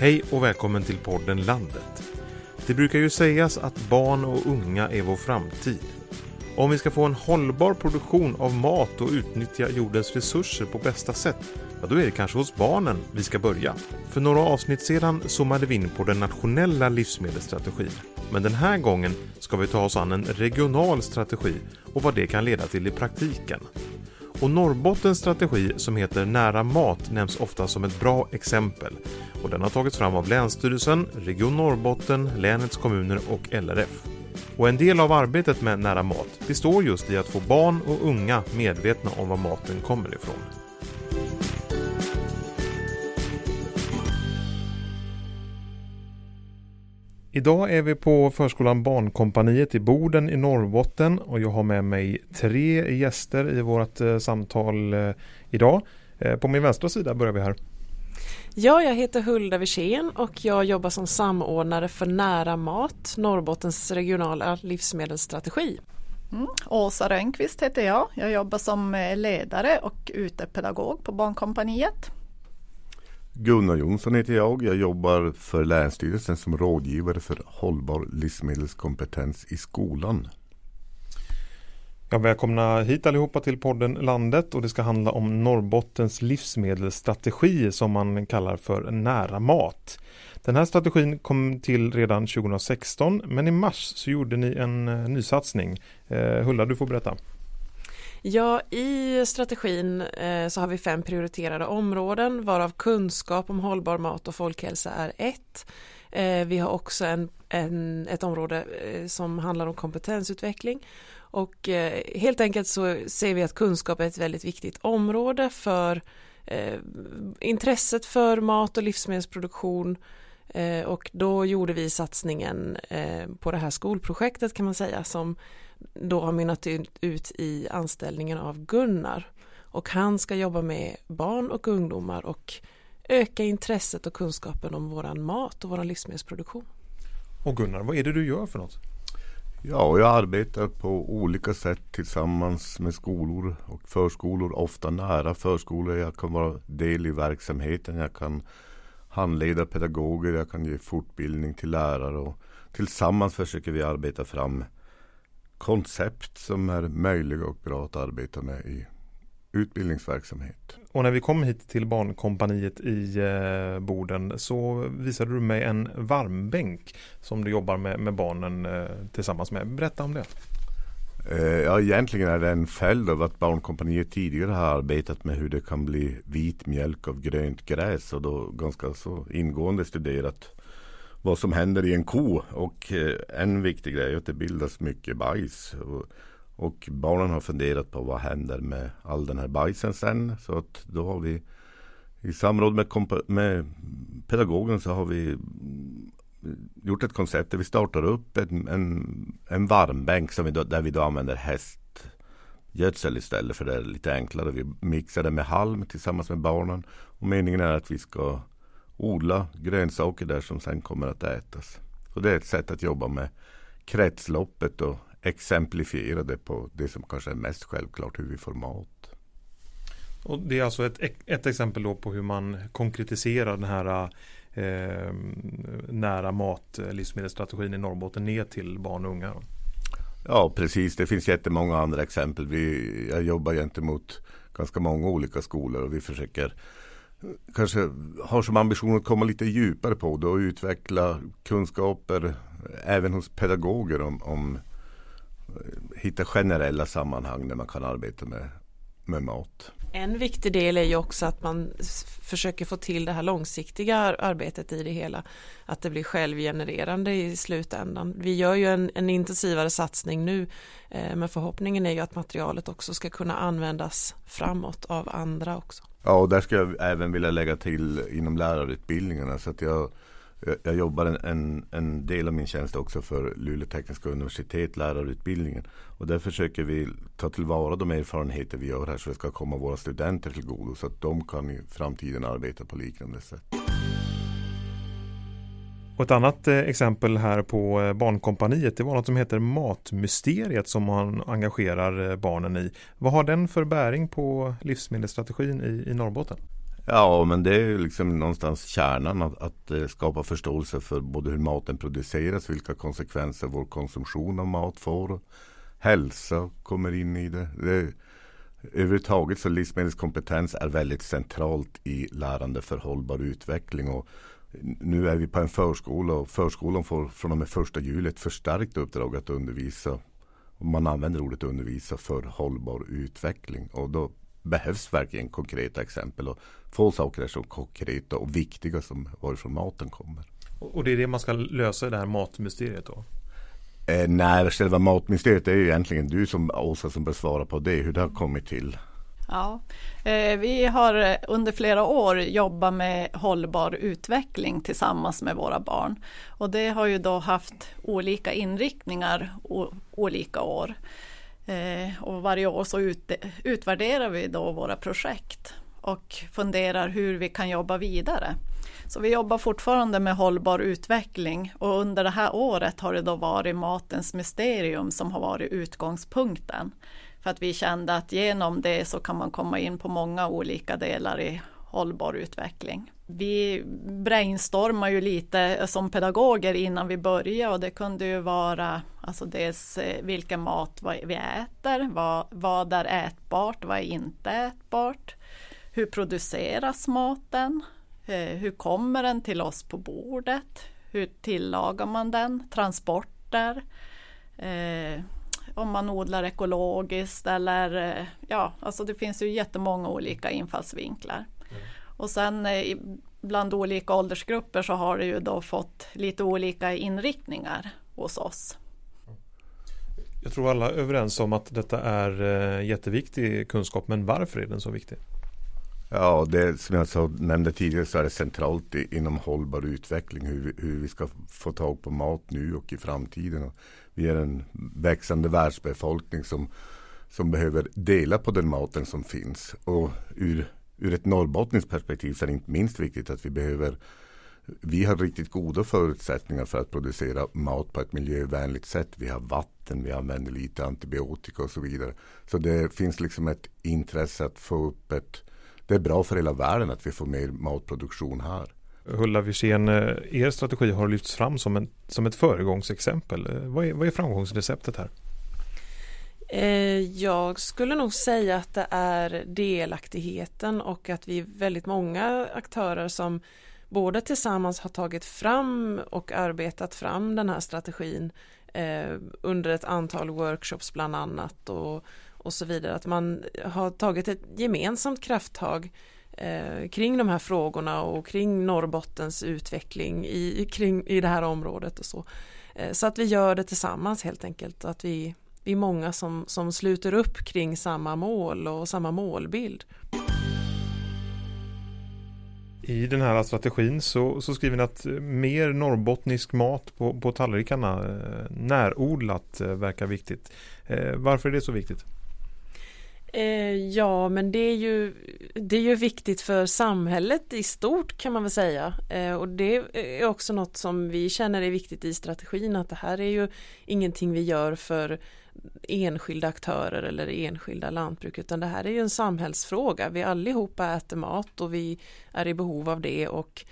Hej och välkommen till podden Landet. Det brukar ju sägas att barn och unga är vår framtid. Om vi ska få en hållbar produktion av mat och utnyttja jordens resurser på bästa sätt, ja då är det kanske hos barnen vi ska börja. För några avsnitt sedan zoomade vi in på den nationella livsmedelsstrategin. Men den här gången ska vi ta oss an en regional strategi och vad det kan leda till i praktiken. Och Norrbottens strategi som heter Nära mat nämns ofta som ett bra exempel. Och den har tagits fram av Länsstyrelsen, Region Norrbotten, länets kommuner och LRF. Och en del av arbetet med Nära mat består just i att få barn och unga medvetna om var maten kommer ifrån. Idag är vi på förskolan Barnkompaniet i Boden i Norrbotten och jag har med mig tre gäster i vårt eh, samtal eh, idag. Eh, på min vänstra sida börjar vi här. Ja, jag heter Hulda Wirsén och jag jobbar som samordnare för Nära mat, Norrbottens regionala livsmedelsstrategi. Mm. Åsa Rönnqvist heter jag. Jag jobbar som ledare och utepedagog på Barnkompaniet. Gunnar Jonsson heter jag. Jag jobbar för Länsstyrelsen som rådgivare för hållbar livsmedelskompetens i skolan. Jag välkomna hit allihopa till podden Landet och det ska handla om Norrbottens livsmedelsstrategi som man kallar för nära mat. Den här strategin kom till redan 2016 men i mars så gjorde ni en eh, nysatsning. Eh, Hulla, du får berätta. Ja, i strategin eh, så har vi fem prioriterade områden varav kunskap om hållbar mat och folkhälsa är ett. Eh, vi har också en, en, ett område eh, som handlar om kompetensutveckling och helt enkelt så ser vi att kunskap är ett väldigt viktigt område för intresset för mat och livsmedelsproduktion och då gjorde vi satsningen på det här skolprojektet kan man säga som då har mynnat ut i anställningen av Gunnar. Och han ska jobba med barn och ungdomar och öka intresset och kunskapen om våran mat och våran livsmedelsproduktion. Och Gunnar, vad är det du gör för något? Ja, jag arbetar på olika sätt tillsammans med skolor och förskolor, ofta nära förskolor. Jag kan vara del i verksamheten, jag kan handleda pedagoger, jag kan ge fortbildning till lärare och tillsammans försöker vi arbeta fram koncept som är möjliga och bra att arbeta med i utbildningsverksamhet. Och när vi kom hit till Barnkompaniet i eh, Boden så visade du mig en varmbänk som du jobbar med, med barnen eh, tillsammans med. Berätta om det. Eh, ja, egentligen är det en följd av att Barnkompaniet tidigare har arbetat med hur det kan bli vit mjölk av grönt gräs och då ganska så ingående studerat vad som händer i en ko. Och eh, en viktig grej är att det bildas mycket bajs. Och, och, barnen har funderat på vad händer med all den här bajsen sen. Så att då har vi i samråd med, med pedagogen så har vi mm, gjort ett koncept där vi startar upp en, en, en varmbänk som vi då, där vi då använder hästgödsel istället för det är lite enklare. Vi mixar det med halm tillsammans med barnen. Och meningen är att vi ska odla grönsaker där som sen kommer att ätas. Så det är ett sätt att jobba med kretsloppet och exemplifiera det på det som kanske är mest självklart, hur vi får mat. Och det är alltså ett, ett exempel då på hur man konkretiserar den här eh, nära mat livsmedelsstrategin i Norrbotten ner till barn och unga. Ja precis, det finns jättemånga andra exempel. Vi, jag jobbar gentemot ganska många olika skolor och vi försöker kanske har som ambition att komma lite djupare på det och utveckla kunskaper även hos pedagoger om, om eh, hitta generella sammanhang där man kan arbeta med, med mat. En viktig del är ju också att man försöker få till det här långsiktiga arbetet i det hela. Att det blir självgenererande i slutändan. Vi gör ju en, en intensivare satsning nu eh, men förhoppningen är ju att materialet också ska kunna användas framåt av andra också. Ja, och där ska jag även vilja lägga till inom lärarutbildningarna. Så att jag, jag jobbar en, en, en del av min tjänst också för Luleå tekniska universitet, lärarutbildningen. Och där försöker vi ta tillvara de erfarenheter vi gör här så det ska komma våra studenter till godo. Så att de kan i framtiden arbeta på liknande sätt. Och ett annat eh, exempel här på eh, Barnkompaniet det var något som heter Matmysteriet som man engagerar eh, barnen i. Vad har den för bäring på livsmedelsstrategin i, i Norrbotten? Ja, men det är liksom någonstans kärnan att, att eh, skapa förståelse för både hur maten produceras, vilka konsekvenser vår konsumtion av mat får. Hälsa kommer in i det. det överhuvudtaget så livsmedelskompetens är väldigt centralt i lärande för hållbar utveckling. Och nu är vi på en förskola och förskolan får från och med första juli ett förstärkt uppdrag att undervisa. Man använder ordet undervisa för hållbar utveckling. Och då behövs verkligen konkreta exempel. Och få saker är så konkreta och viktiga som varifrån maten kommer. Och det är det man ska lösa i det här matmysteriet då? Eh, nej, själva matmysteriet är ju egentligen du som Åsa som bör svara på det, hur det har kommit till. Ja, eh, vi har under flera år jobbat med hållbar utveckling tillsammans med våra barn. Och det har ju då haft olika inriktningar o, olika år. Eh, och varje år så ut, utvärderar vi då våra projekt och funderar hur vi kan jobba vidare. Så vi jobbar fortfarande med hållbar utveckling och under det här året har det då varit matens mysterium som har varit utgångspunkten. För att vi kände att genom det så kan man komma in på många olika delar i hållbar utveckling. Vi brainstormar ju lite som pedagoger innan vi börjar och det kunde ju vara alltså dels eh, vilken mat vi äter, vad, vad är ätbart, vad är inte ätbart, hur produceras maten, eh, hur kommer den till oss på bordet? Hur tillagar man den? Transporter? Eh, om man odlar ekologiskt eller eh, ja, alltså det finns ju jättemånga olika infallsvinklar. Och sen eh, bland olika åldersgrupper så har det ju då fått lite olika inriktningar hos oss. Jag tror alla är överens om att detta är eh, jätteviktig kunskap, men varför är den så viktig? Ja, det som jag så nämnde tidigare så är det centralt inom hållbar utveckling hur, hur vi ska få tag på mat nu och i framtiden. Vi är en växande världsbefolkning som, som behöver dela på den maten som finns. Och ur, ur ett norrbottniskt perspektiv så är det inte minst viktigt att vi behöver vi har riktigt goda förutsättningar för att producera mat på ett miljövänligt sätt. Vi har vatten, vi använder lite antibiotika och så vidare. Så det finns liksom ett intresse att få upp ett det är bra för hela världen att vi får mer matproduktion här. Hulla Wirsén, eh, er strategi har lyfts fram som, en, som ett föregångsexempel. Eh, vad är, vad är framgångsreceptet här? Eh, jag skulle nog säga att det är delaktigheten och att vi är väldigt många aktörer som både tillsammans har tagit fram och arbetat fram den här strategin eh, under ett antal workshops bland annat och och så vidare. Att man har tagit ett gemensamt krafttag eh, kring de här frågorna och kring Norrbottens utveckling i, kring, i det här området och så. Så att vi gör det tillsammans helt enkelt. Att vi, vi är många som, som sluter upp kring samma mål och samma målbild. I den här strategin så, så skriver ni att mer norrbottnisk mat på, på tallrikarna, eh, närodlat, eh, verkar viktigt. Eh, varför är det så viktigt? Ja, men det är, ju, det är ju viktigt för samhället i stort kan man väl säga. Och det är också något som vi känner är viktigt i strategin att det här är ju ingenting vi gör för enskilda aktörer eller enskilda lantbruk utan det här är ju en samhällsfråga. Vi allihopa äter mat och vi är i behov av det och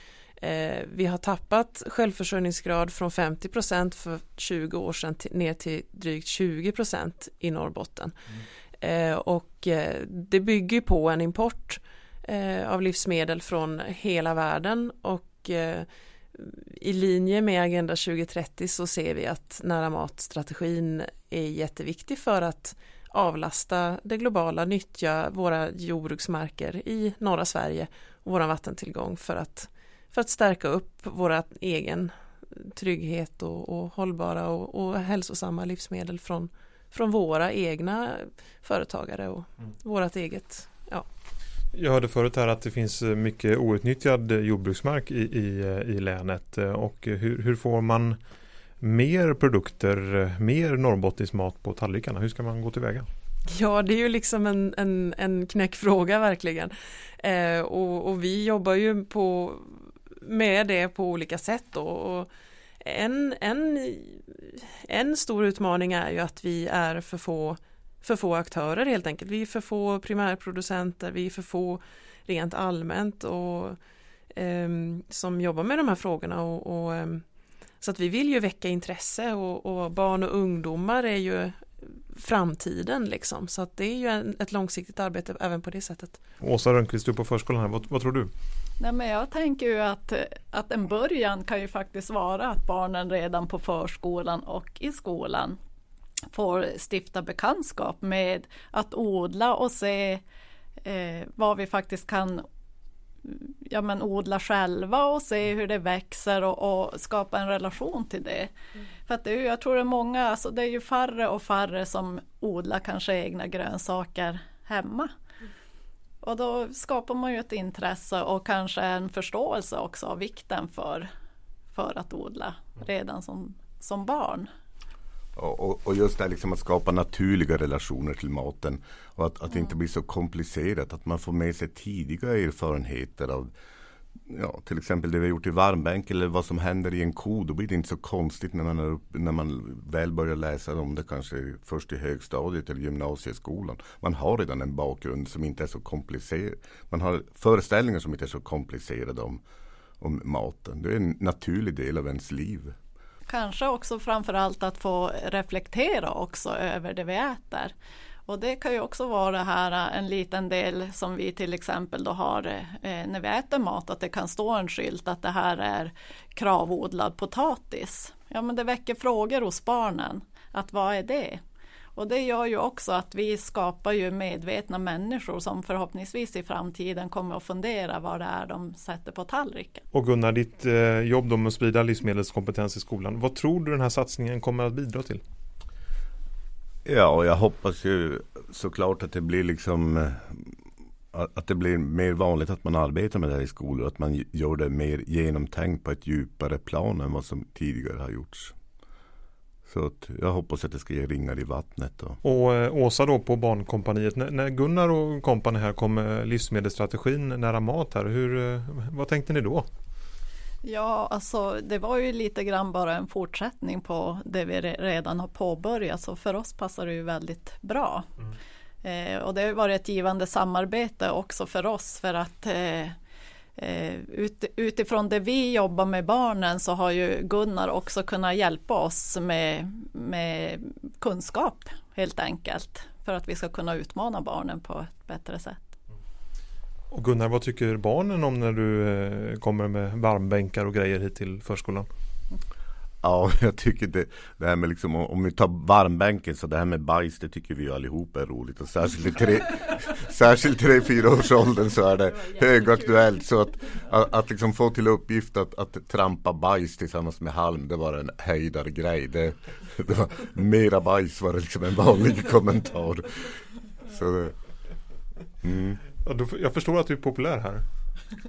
eh, vi har tappat självförsörjningsgrad från 50% för 20 år sedan till, ner till drygt 20% i Norrbotten. Mm. Eh, och eh, det bygger på en import eh, av livsmedel från hela världen och i linje med Agenda 2030 så ser vi att nära matstrategin är jätteviktig för att avlasta det globala, nyttja våra jordbruksmarker i norra Sverige och vår vattentillgång för att, för att stärka upp vår egen trygghet och, och hållbara och, och hälsosamma livsmedel från, från våra egna företagare och mm. vårat eget. Ja. Jag hörde förut här att det finns eh, mycket outnyttjad eh, jordbruksmark i, i, eh, i länet och hur, hur får man mer produkter, mer norrbottnisk mat på tallrikarna? Hur ska man gå tillväga? Ja, det är ju liksom en, en, en knäckfråga verkligen. Eh, och, och, vi jobbar ju på, med det på olika sätt. Då, och en, en, en stor utmaning är ju att vi är för få för få aktörer helt enkelt. Vi är för få primärproducenter, vi är för få rent allmänt och eh, som jobbar med de här frågorna och, och eh, så att vi vill ju väcka intresse och, och, barn och ungdomar är ju framtiden liksom. Så att det är ju en, ett långsiktigt arbete även på det sättet. Åsa Rönnqvist, du på förskolan här, vad, vad, tror du? Nej, men jag tänker ju att, att en början kan ju faktiskt vara att barnen redan på förskolan och i skolan får stifta bekantskap med att odla och se eh, vad vi faktiskt kan ja, men odla själva och se hur det växer och, och skapa en relation till det. Mm. För att det är, jag tror det är många, alltså det är ju färre och färre som odlar kanske egna grönsaker hemma. Mm. Och då skapar man ju ett intresse och kanske en förståelse också av vikten för, för att odla redan som, som barn. Och, och, just det liksom att skapa naturliga relationer till maten. Och att, att det inte blir så komplicerat. Att man får med sig tidiga erfarenheter av ja, till exempel det vi har gjort i varmbänk eller vad som händer i en ko. Då blir det inte så konstigt när man, upp, när man väl börjar läsa om det kanske först i högstadiet eller gymnasieskolan. Man har redan en bakgrund som inte är så komplicerad. Man har föreställningar som inte är så komplicerade om, om maten. Det är en naturlig del av ens liv. Kanske också framförallt att få reflektera också över det vi äter. Och det kan ju också vara här äh, en liten del som vi till exempel då har eh, när vi äter mat, att det kan stå en skylt att det här är kravodlad potatis. Ja men det väcker frågor hos barnen, att vad är det? Och det gör ju också att vi skapar ju medvetna människor som förhoppningsvis i framtiden kommer att fundera vad det är de sätter på tallriken. Och Gunnar, ditt eh, jobb då med att sprida livsmedelskompetens i skolan. Vad tror du den här satsningen kommer att bidra till? Ja, och jag hoppas ju såklart att det blir liksom eh, att det blir mer vanligt att man arbetar med det här i skolor. Att man gör det mer genomtänkt på ett djupare plan än vad som tidigare har gjorts. Så att jag hoppas att det ska ge ringar i vattnet. Då. Och eh, Åsa då på Barnkompaniet. N när Gunnar och kompani här kom med livsmedelsstrategin nära mat här. Hur, eh, vad tänkte ni då? Ja, alltså det var ju lite grann bara en fortsättning på det vi redan har påbörjat. Så för oss passar det ju väldigt bra. Mm. Eh, och det har varit ett givande samarbete också för oss för att eh, Eh, ut, utifrån det vi jobbar med barnen så har ju Gunnar också kunnat hjälpa oss med, med kunskap helt enkelt. För att vi ska kunna utmana barnen på ett bättre sätt. Och Gunnar, vad tycker barnen om när du eh, kommer med varmbänkar och grejer hit till förskolan? Ja, jag tycker det, det här med liksom om vi tar varmbänken så det här med bajs det tycker vi ju allihop är roligt. Och särskilt i tre, särskilt tre fyra års åldern så är det högaktuellt. Så att, att, att liksom få till uppgift att, att trampa bajs tillsammans med halm det var en höjdargrej. Det, det var mera bajs var det liksom en vanlig kommentar. Så mm. Jag förstår att du är populär här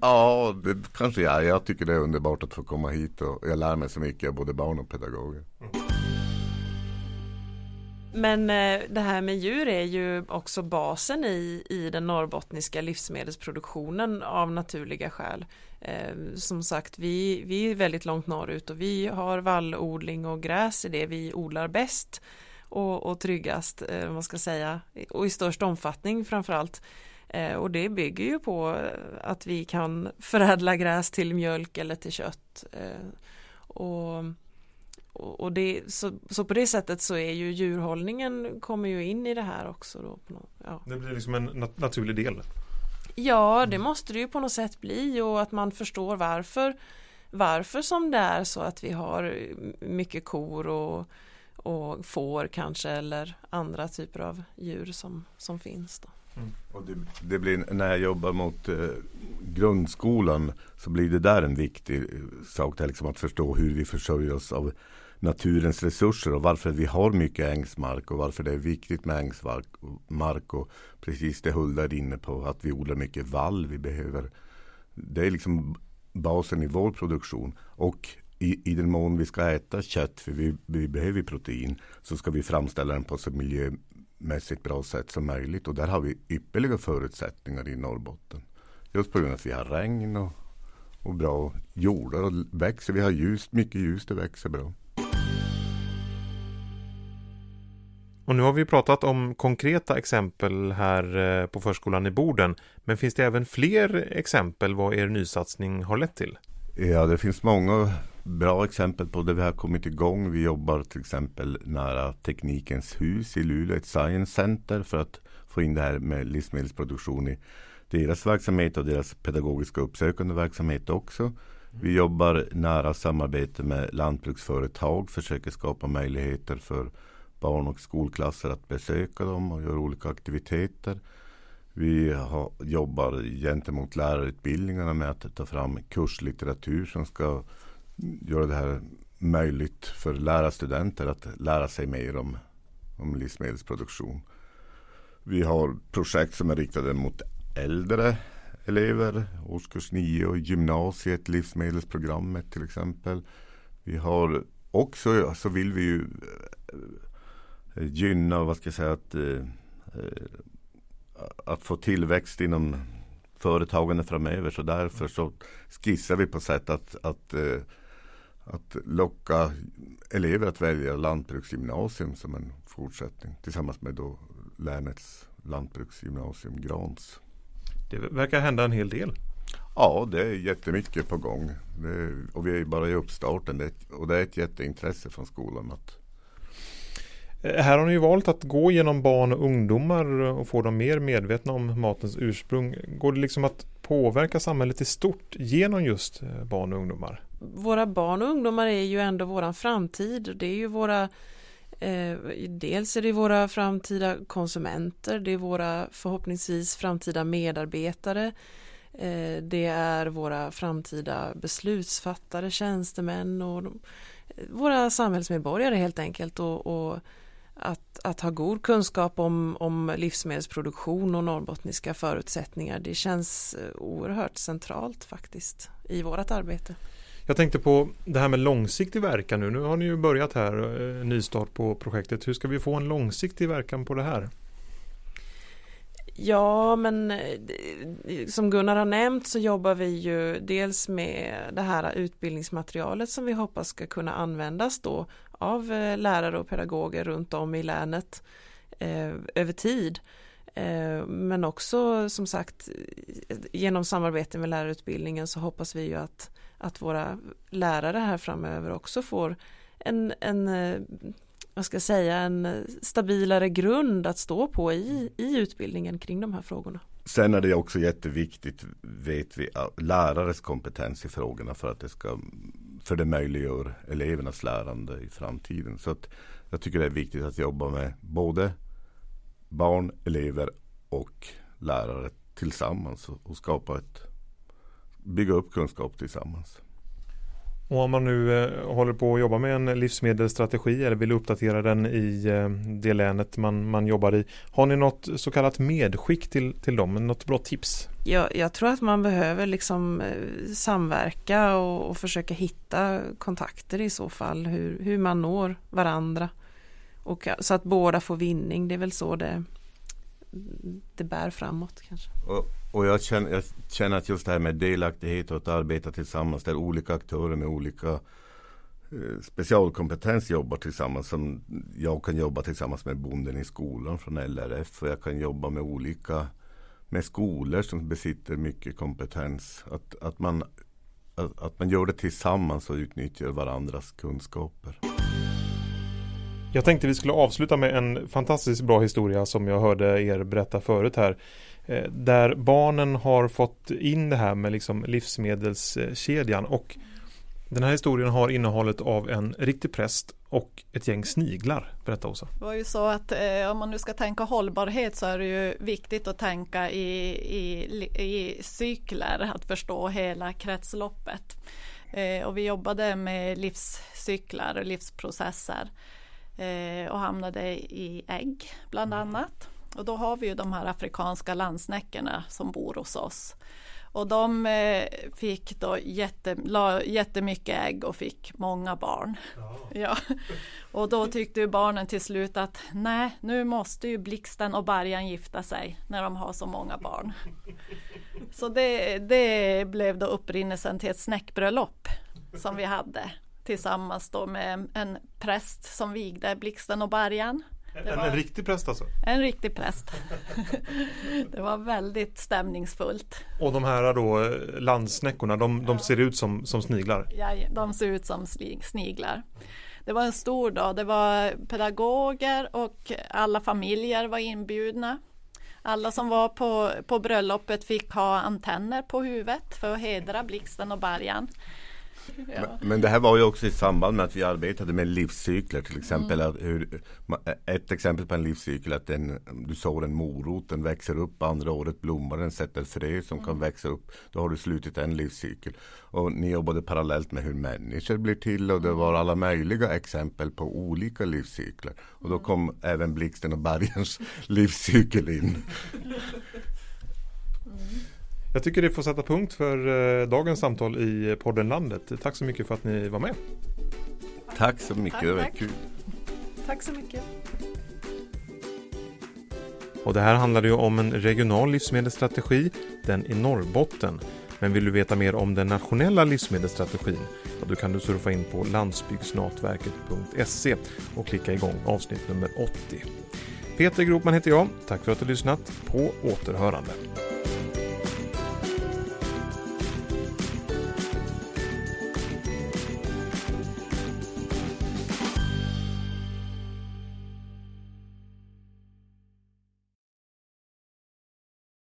Ja, det kanske jag Jag tycker det är underbart att få komma hit och jag lär mig så mycket av både barn och pedagoger. Men eh, det här med djur är ju också basen i, i den norrbottniska livsmedelsproduktionen av naturliga skäl. Eh, som sagt, vi, vi är väldigt långt norrut och vi har vallodling och gräs i det vi odlar bäst och, och tryggast, eh, man ska säga, och i störst omfattning framförallt. Eh, och det bygger ju på att vi kan förädla gräs till mjölk eller till kött. Eh, och, och det, så, så, på det sättet så är ju djurhållningen kommer ju in i det här också. Då på något, ja. Det blir liksom en nat naturlig del. Ja, det måste det ju på något sätt bli och att man förstår varför varför som det är så att vi har mycket kor och, och får kanske eller andra typer av djur som, som finns. Då. Mm. Och det, det, blir, när jag jobbar mot eh, grundskolan så blir det där en viktig eh, sak. Det liksom att förstå hur vi försörjer oss av naturens resurser och varför vi har mycket ängsmark och varför det är viktigt med ängsmark och precis det Hulda är inne på att vi odlar mycket vall. Vi behöver, det är liksom basen i vår produktion och i, i den mån vi ska äta kött, för vi, vi behöver protein, så ska vi framställa den på så miljö, mässigt bra sätt som möjligt. Och där har vi ypperliga förutsättningar i Norrbotten. Just på grund av att vi har regn och, och bra jordar och växer. Vi har ljus, mycket ljus, det växer bra. Och nu har vi pratat om konkreta exempel här eh, på förskolan i Boden. Men finns det även fler exempel vad er nysatsning har lett till? Ja, det finns många bra exempel på det vi har kommit igång. Vi jobbar till exempel nära Teknikens hus i Luleå, ett science center för att få in det här med livsmedelsproduktion i deras verksamhet och deras pedagogiska uppsökande verksamhet också. Vi jobbar nära samarbete med lantbruksföretag, försöker skapa möjligheter för barn och skolklasser att besöka dem och göra olika aktiviteter. Vi har, jobbar gentemot lärarutbildningarna med att ta fram kurslitteratur som ska göra det här möjligt för lärarstudenter att lära sig mer om, om livsmedelsproduktion. Vi har projekt som är riktade mot äldre elever, årskurs 9 och gymnasiet, livsmedelsprogrammet till exempel. Vi har också, så vill vi ju eh, gynna, vad ska jag säga, att, eh, eh, att få tillväxt inom företagande framöver. Så därför så skissar vi på sätt att, att, att locka elever att välja lantbruksgymnasium som en fortsättning tillsammans med då länets lantbruksgymnasium Grans. Det verkar hända en hel del. Ja, det är jättemycket på gång. Det, och vi är bara i uppstarten. Det, och det är ett jätteintresse från skolan. Att... Eh, här har ni ju valt att gå genom barn och ungdomar och få dem mer medvetna om matens ursprung. Går det liksom att påverka samhället i stort genom just eh, barn och ungdomar? Våra barn och ungdomar är ju ändå våran framtid. Det är ju våra Eh, dels är det våra framtida konsumenter, det är våra förhoppningsvis framtida medarbetare. Eh, det är våra framtida beslutsfattare, tjänstemän och de, eh, våra samhällsmedborgare helt enkelt. Och, och att, att, ha god kunskap om, om livsmedelsproduktion och norrbottniska förutsättningar det känns eh, oerhört centralt faktiskt i vårt arbete. Jag tänkte på det här med långsiktig verkan nu. Nu har ni ju börjat här, eh, nystart på projektet. Hur ska vi få en långsiktig verkan på det här? Ja, men eh, som Gunnar har nämnt så jobbar vi ju dels med det här utbildningsmaterialet som vi hoppas ska kunna användas då av eh, lärare och pedagoger runt om i länet eh, över tid. Eh, men också som sagt genom samarbete med lärarutbildningen så hoppas vi ju att att våra lärare här framöver också får en, en eh, vad ska jag säga, en stabilare grund att stå på i, i utbildningen kring de här frågorna. Sen är det också jätteviktigt, vet vi, lärares kompetens i frågorna för att det ska för det möjliggör elevernas lärande i framtiden. Så att jag tycker det är viktigt att jobba med både barn, elever och lärare tillsammans och skapa ett bygga upp kunskap tillsammans. Och om man nu eh, håller på att jobba med en livsmedelsstrategi eller vill uppdatera den i eh, det länet man, man jobbar i. Har ni något så kallat medskick till, till dem? Något bra tips? Jag, jag tror att man behöver liksom eh, samverka och, och, försöka hitta kontakter i så fall. Hur, hur man når varandra. Och, så att båda får vinning. Det är väl så det, det bär framåt kanske. Och, och jag, känner, jag känner att just det här med delaktighet och att arbeta tillsammans där olika aktörer med olika eh, specialkompetens jobbar tillsammans. Som jag kan jobba tillsammans med bonden i skolan från LRF och jag kan jobba med olika med skolor som besitter mycket kompetens. Att, att, man, att, att man gör det tillsammans och utnyttjar varandras kunskaper. Jag tänkte vi skulle avsluta med en fantastiskt bra historia som jag hörde er berätta förut här. Eh, där barnen har fått in det här med liksom livsmedelskedjan och den här historien har innehållet av en riktig präst och ett gäng sniglar. Berätta Åsa. Det var ju så att eh, om man nu ska tänka hållbarhet så är det ju viktigt att tänka i, i, i cykler, att förstå hela kretsloppet. Eh, och vi jobbade med livscyklar och livsprocesser eh, och hamnade i ägg bland mm. annat. Och då har vi ju de här afrikanska landsnäckorna som bor hos oss. Och de eh, fick då jätte, la, jättemycket ägg och fick många barn. Ja. ja. Och då tyckte ju barnen till slut att nej, nu måste ju blixten och bargen gifta sig när de har så många barn. Så det, det blev då upprinnelsen till ett snäckbröllop som vi hade tillsammans då med en präst som vigde blixten och bargen En, en riktig präst alltså? En riktig präst. det var väldigt stämningsfullt. Och de här då eh, landsnäckorna, de, de ser ut som, som sniglar? Ja, de ser ut som sniglar. Det var en stor dag, det var pedagoger och alla familjer var inbjudna. Alla som var på, på bröllopet fick ha antenner på huvudet för att hedra Blixten och Bergan. Ja. Men, men, det här var ju också i samband med att vi arbetade med livscykler till exempel. Mm. Hur, ett exempel på en livscykel är att den, du sår en morot, den växer upp, andra året blommar den, sätter frö som mm. kan växa upp. Då har du slutit en livscykel. Och ni jobbade parallellt med hur människor blir till och det var alla möjliga exempel på olika livscykler. Och då mm. kom även Blixten och Bergens livscykel in. Jag tycker det får sätta punkt för eh, dagens samtal i podden Landet. Tack så mycket för att ni var med. Tack så mycket, tack, det var tack. kul. Tack så mycket. Och det här handlade ju om en regional livsmedelsstrategi, den i Norrbotten. Men vill du veta mer om den nationella livsmedelsstrategin, ja, då kan du surfa in på landsbygdsnatverket.se och klicka igång avsnitt nummer 80. Peter Gropman heter jag. Tack för att du lyssnat. På återhörande.